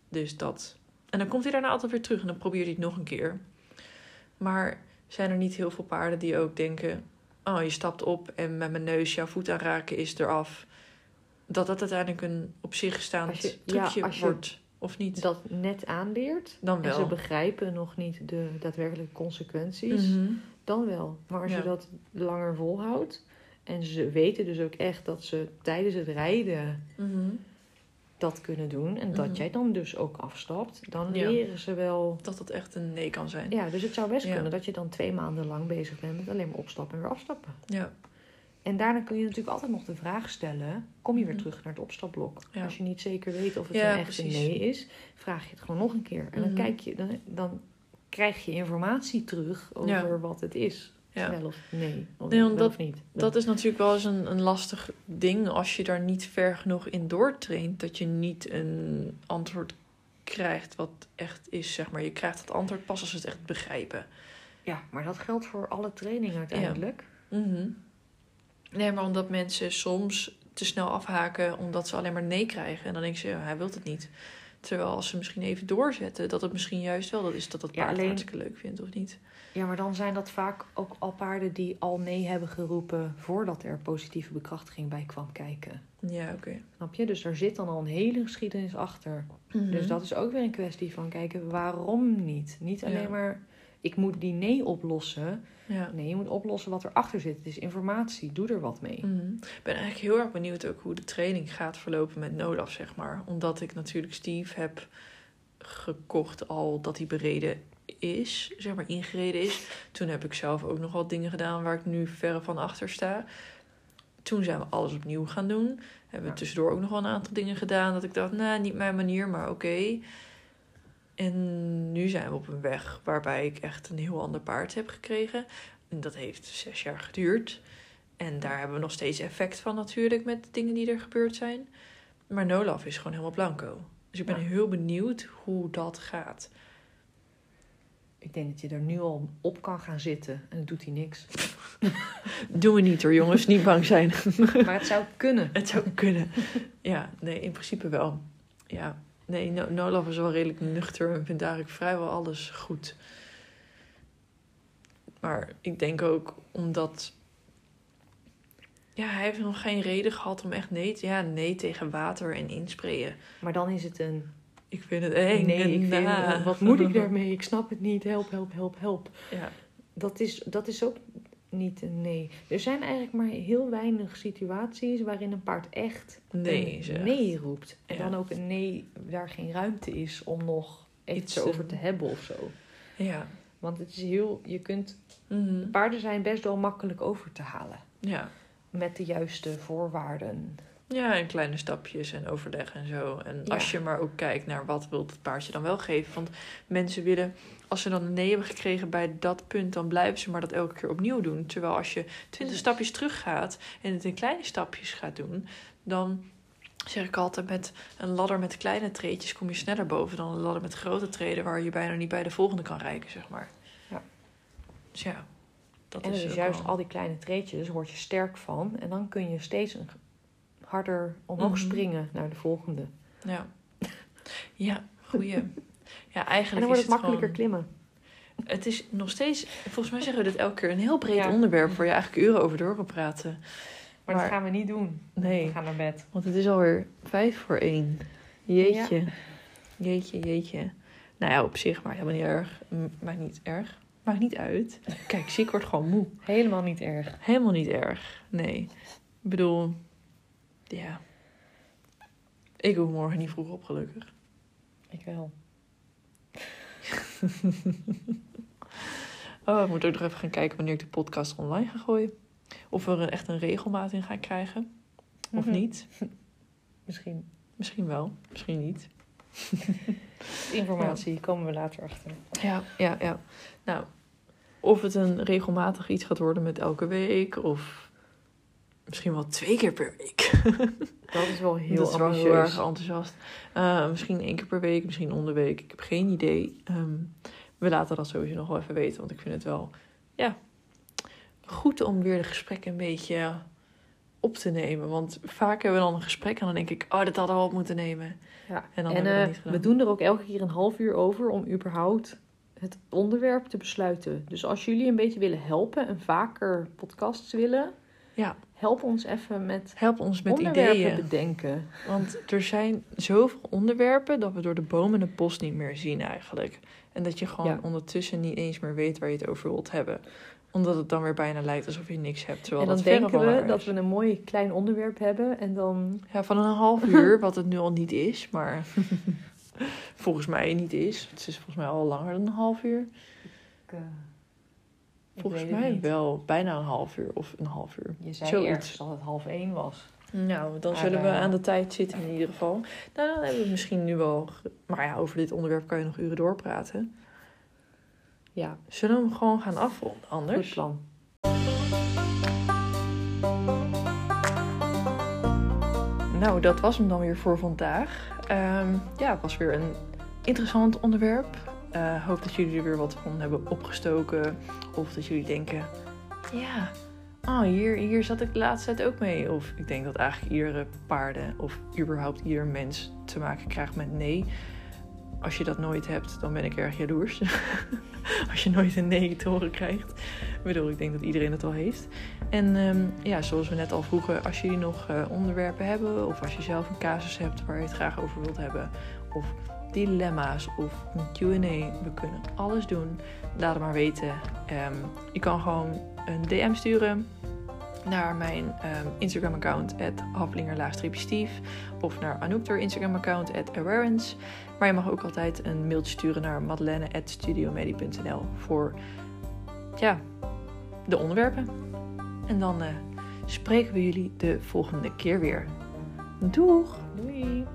S1: Dus dat. En dan komt hij daarna altijd weer terug. En dan probeert hij het nog een keer. Maar zijn er niet heel veel paarden die ook denken: oh, je stapt op en met mijn neus jouw voet aanraken is eraf. Dat dat uiteindelijk een op zich staand
S2: je-
S1: trucje wordt, of niet?
S2: Dat net aanleert.
S1: Dan
S2: En ze
S1: wel.
S2: begrijpen nog niet de daadwerkelijke consequenties.
S1: Mhm.
S2: Dan wel. Maar als
S1: Ja.
S2: je dat langer volhoudt. En ze weten dus ook echt dat ze tijdens het rijden
S1: Mhm.
S2: Dat kunnen doen. En dat
S1: Mhm.
S2: jij dan dus ook afstapt. Dan
S1: Ja.
S2: leren ze wel.
S1: Dat dat echt een nee kan zijn.
S2: Ja, dus het zou best
S1: Ja.
S2: kunnen dat je dan twee maanden lang bezig bent met alleen maar opstappen en weer afstappen.
S1: Ja.
S2: En daarna kun je natuurlijk altijd nog de vraag stellen: kom je weer
S1: Mhm.
S2: terug naar het opstapblok?
S1: Ja.
S2: Als je niet zeker weet of het een echte
S1: precies.
S2: nee is, vraag je het gewoon nog een keer. En dan,
S1: Mhm.
S2: kijk je, dan, dan krijg je informatie terug over wat het is.
S1: Ja.
S2: Wel of nee. Of,
S1: Nee, omdat
S2: of niet.
S1: Dat is natuurlijk wel eens een, een lastig ding als je daar niet ver genoeg in doortraint. Dat je niet een antwoord krijgt wat echt is, zeg maar. Je krijgt het antwoord pas als ze het echt begrijpen.
S2: Ja, maar dat geldt voor alle training uiteindelijk.
S1: Mhm. Nee, maar omdat mensen soms te snel afhaken omdat ze alleen maar nee krijgen. En dan denken ze, ja, hij wil het niet. Terwijl als ze misschien even doorzetten, dat het misschien juist wel dat is dat
S2: Ja,
S1: paard het
S2: alleen-
S1: hartstikke leuk vindt of niet.
S2: Ja, maar dan zijn dat vaak ook al paarden die al nee hebben geroepen voordat er positieve bekrachtiging bij kwam kijken.
S1: Ja, oké.
S2: Snap je? Dus daar zit dan al een hele geschiedenis achter.
S1: Mhm.
S2: Dus dat is ook weer een kwestie van kijken waarom niet. Niet alleen
S1: Ja.
S2: maar ik moet die nee oplossen.
S1: Ja.
S2: Nee, je moet oplossen wat erachter zit. Het is informatie. Doe er wat mee.
S1: Mhm. Ik ben eigenlijk heel erg benieuwd ook hoe de training gaat verlopen met Nolaf, zeg maar. Omdat ik natuurlijk Steve heb gekocht al dat hij bereden is, zeg maar ingereden is. Toen heb ik zelf ook nog wat dingen gedaan waar ik nu verre van achter sta. Toen zijn we alles opnieuw gaan doen. Hebben we
S2: Ja.
S1: tussendoor ook nog wel een aantal dingen gedaan dat ik dacht, nou, niet mijn manier, maar oké. En nu zijn we op een weg waarbij ik echt een heel ander paard heb gekregen. En dat heeft zes jaar geduurd. En daar hebben we nog steeds effect van natuurlijk met de dingen die er gebeurd zijn. Maar Nolaf is gewoon helemaal blanco. Dus ik ben
S2: Ja.
S1: heel benieuwd hoe dat gaat.
S2: Ik denk dat je er nu al op kan gaan zitten. En dan doet hij niks.
S1: Doen we niet hoor jongens, niet bang zijn.
S2: Maar het zou kunnen.
S1: Het zou kunnen. Ja, nee, in principe wel. Ja, nee, no Nolaf is wel redelijk nuchter en vindt eigenlijk vrijwel alles goed. Maar ik denk ook omdat... Ja, hij heeft nog geen reden gehad om echt nee te... Ja, nee tegen water en insprayen.
S2: Maar dan is het een
S1: Ik vind het eng.
S2: nee. Ik vind, wat moet ik daarmee? Ik snap het niet. Help, help, help, help.
S1: Ja,
S2: Dat is, dat is ook niet een nee. Er zijn eigenlijk maar heel weinig situaties waarin een paard echt
S1: nee
S2: een nee roept. En
S1: Ja.
S2: dan ook een nee daar geen ruimte is om nog iets over te hebben of zo.
S1: Ja.
S2: Want het is heel, je kunt,
S1: Mhm.
S2: paarden zijn best wel makkelijk over te halen.
S1: Ja.
S2: Met de juiste voorwaarden.
S1: Ja, en kleine stapjes en overleg en zo. En
S2: Ja.
S1: als je maar ook kijkt naar wat wil het paardje dan wel geven. Want mensen willen, als ze dan een nee hebben gekregen bij dat punt, dan blijven ze maar dat elke keer opnieuw doen. Terwijl als je twintig stapjes teruggaat en het in kleine stapjes gaat doen, dan zeg ik altijd met een ladder met kleine treetjes kom je sneller boven dan een ladder met grote treden waar je bijna niet bij de volgende kan reiken, zeg maar.
S2: Ja.
S1: Dus ja, dat
S2: en
S1: is
S2: dus juist al die kleine treetjes word je sterk van. En dan kun je steeds een harder omhoog
S1: Mhm.
S2: springen naar de volgende.
S1: Ja, ja goeie. Ja,
S2: En
S1: eigenlijk
S2: dan wordt het makkelijker
S1: gewoon-
S2: klimmen.
S1: Het is nog steeds, volgens mij zeggen we dit elke keer, een heel breed
S2: Ja.
S1: onderwerp waar je eigenlijk uren over door kan praten.
S2: Maar,
S1: Maar-
S2: dat gaan we niet doen.
S1: Nee.
S2: We gaan naar bed.
S1: Want het is alweer vijf voor één. Jeetje. Jeetje, jeetje. Nou ja, op zich, maar helemaal niet erg. M- Maakt niet erg. Maakt niet uit. Kijk, zie, ik word gewoon moe.
S2: Helemaal niet erg.
S1: Helemaal niet erg. Nee. Ik bedoel, ja. Ik hoef morgen niet vroeg op, gelukkig.
S2: Ik wel.
S1: Oh, ik moet ook nog even gaan kijken wanneer ik de podcast online ga gooien. Of we er echt een regelmaat in gaan krijgen. Of
S2: Mhm.
S1: niet.
S2: Misschien.
S1: Misschien wel, misschien niet.
S2: Informatie komen we later achter.
S1: Ja, ja, ja. Nou, of het een regelmatig iets gaat worden met elke week, of misschien wel twee keer per week.
S2: Dat is wel heel
S1: dat is wel
S2: ambitieus.
S1: heel erg enthousiast. Uh, misschien één keer per week, misschien om de week. Ik heb geen idee. Um, we laten dat sowieso nog wel even weten, want ik vind het wel, ja, goed om weer de gesprekken een beetje op te nemen. Want vaak hebben we dan een gesprek en dan denk ik, oh, dat hadden we op moeten nemen.
S2: Ja.
S1: En dan
S2: En
S1: hebben we
S2: eh,
S1: niet gedaan.
S2: we doen er ook elke keer een half uur over om überhaupt het onderwerp te besluiten. Dus als jullie een beetje willen helpen en vaker podcasts willen,
S1: Ja.
S2: help ons even met
S1: Help ons met
S2: onderwerpen
S1: ideeën.
S2: bedenken.
S1: Want er zijn zoveel onderwerpen dat we door de bomen het bos niet meer zien eigenlijk. En dat je gewoon
S2: Ja.
S1: ondertussen niet eens meer weet waar je het over wilt hebben. Omdat het dan weer bijna lijkt alsof je niks hebt. Terwijl
S2: en dan denken we dat we een mooi klein onderwerp hebben en dan
S1: Ja, van een half uur, wat het nu al niet is, maar volgens mij niet is. Het is volgens mij al langer dan een half uur. Volgens mij wel bijna een half uur of een half uur.
S2: Je zei
S1: Zoiets.
S2: ergens dat het half één was.
S1: Nou, dan
S2: Maar,
S1: zullen we
S2: eh,
S1: aan de tijd zitten in ieder geval. Nou, dan hebben we misschien nu wel... Maar ja, over dit onderwerp kan je nog uren doorpraten.
S2: Ja,
S1: Zullen we hem gewoon gaan afronden
S2: goed
S1: anders?
S2: plan.
S1: Nou, dat was hem dan weer voor vandaag. Ehm, ja, het was weer een interessant onderwerp. Eh hoop dat jullie er weer wat van hebben opgestoken. Of dat jullie denken, ja, oh, hier, hier zat ik de laatste tijd ook mee. Of ik denk dat eigenlijk iedere paarden of überhaupt ieder mens te maken krijgt met nee. Als je dat nooit hebt, dan ben ik erg jaloers. Als je nooit een nee te horen krijgt. Ik bedoel, ik denk dat iedereen het al heeft. En ehm, ja, zoals we net al vroegen, als jullie nog eh, onderwerpen hebben, of als je zelf een casus hebt waar je het graag over wilt hebben, of dilemma's of een QA, we kunnen alles doen. Laat het maar weten. Ehm, je kan gewoon een DM sturen naar mijn ehm, Instagram-account, haflinger-stief, of naar Anouk door Instagram-account, awareness. Maar je mag ook altijd een mailtje sturen naar madeleine.studiomedi.nl voor ja, de onderwerpen. En dan eh, spreken we jullie de volgende keer weer. Doeg!
S2: Doei!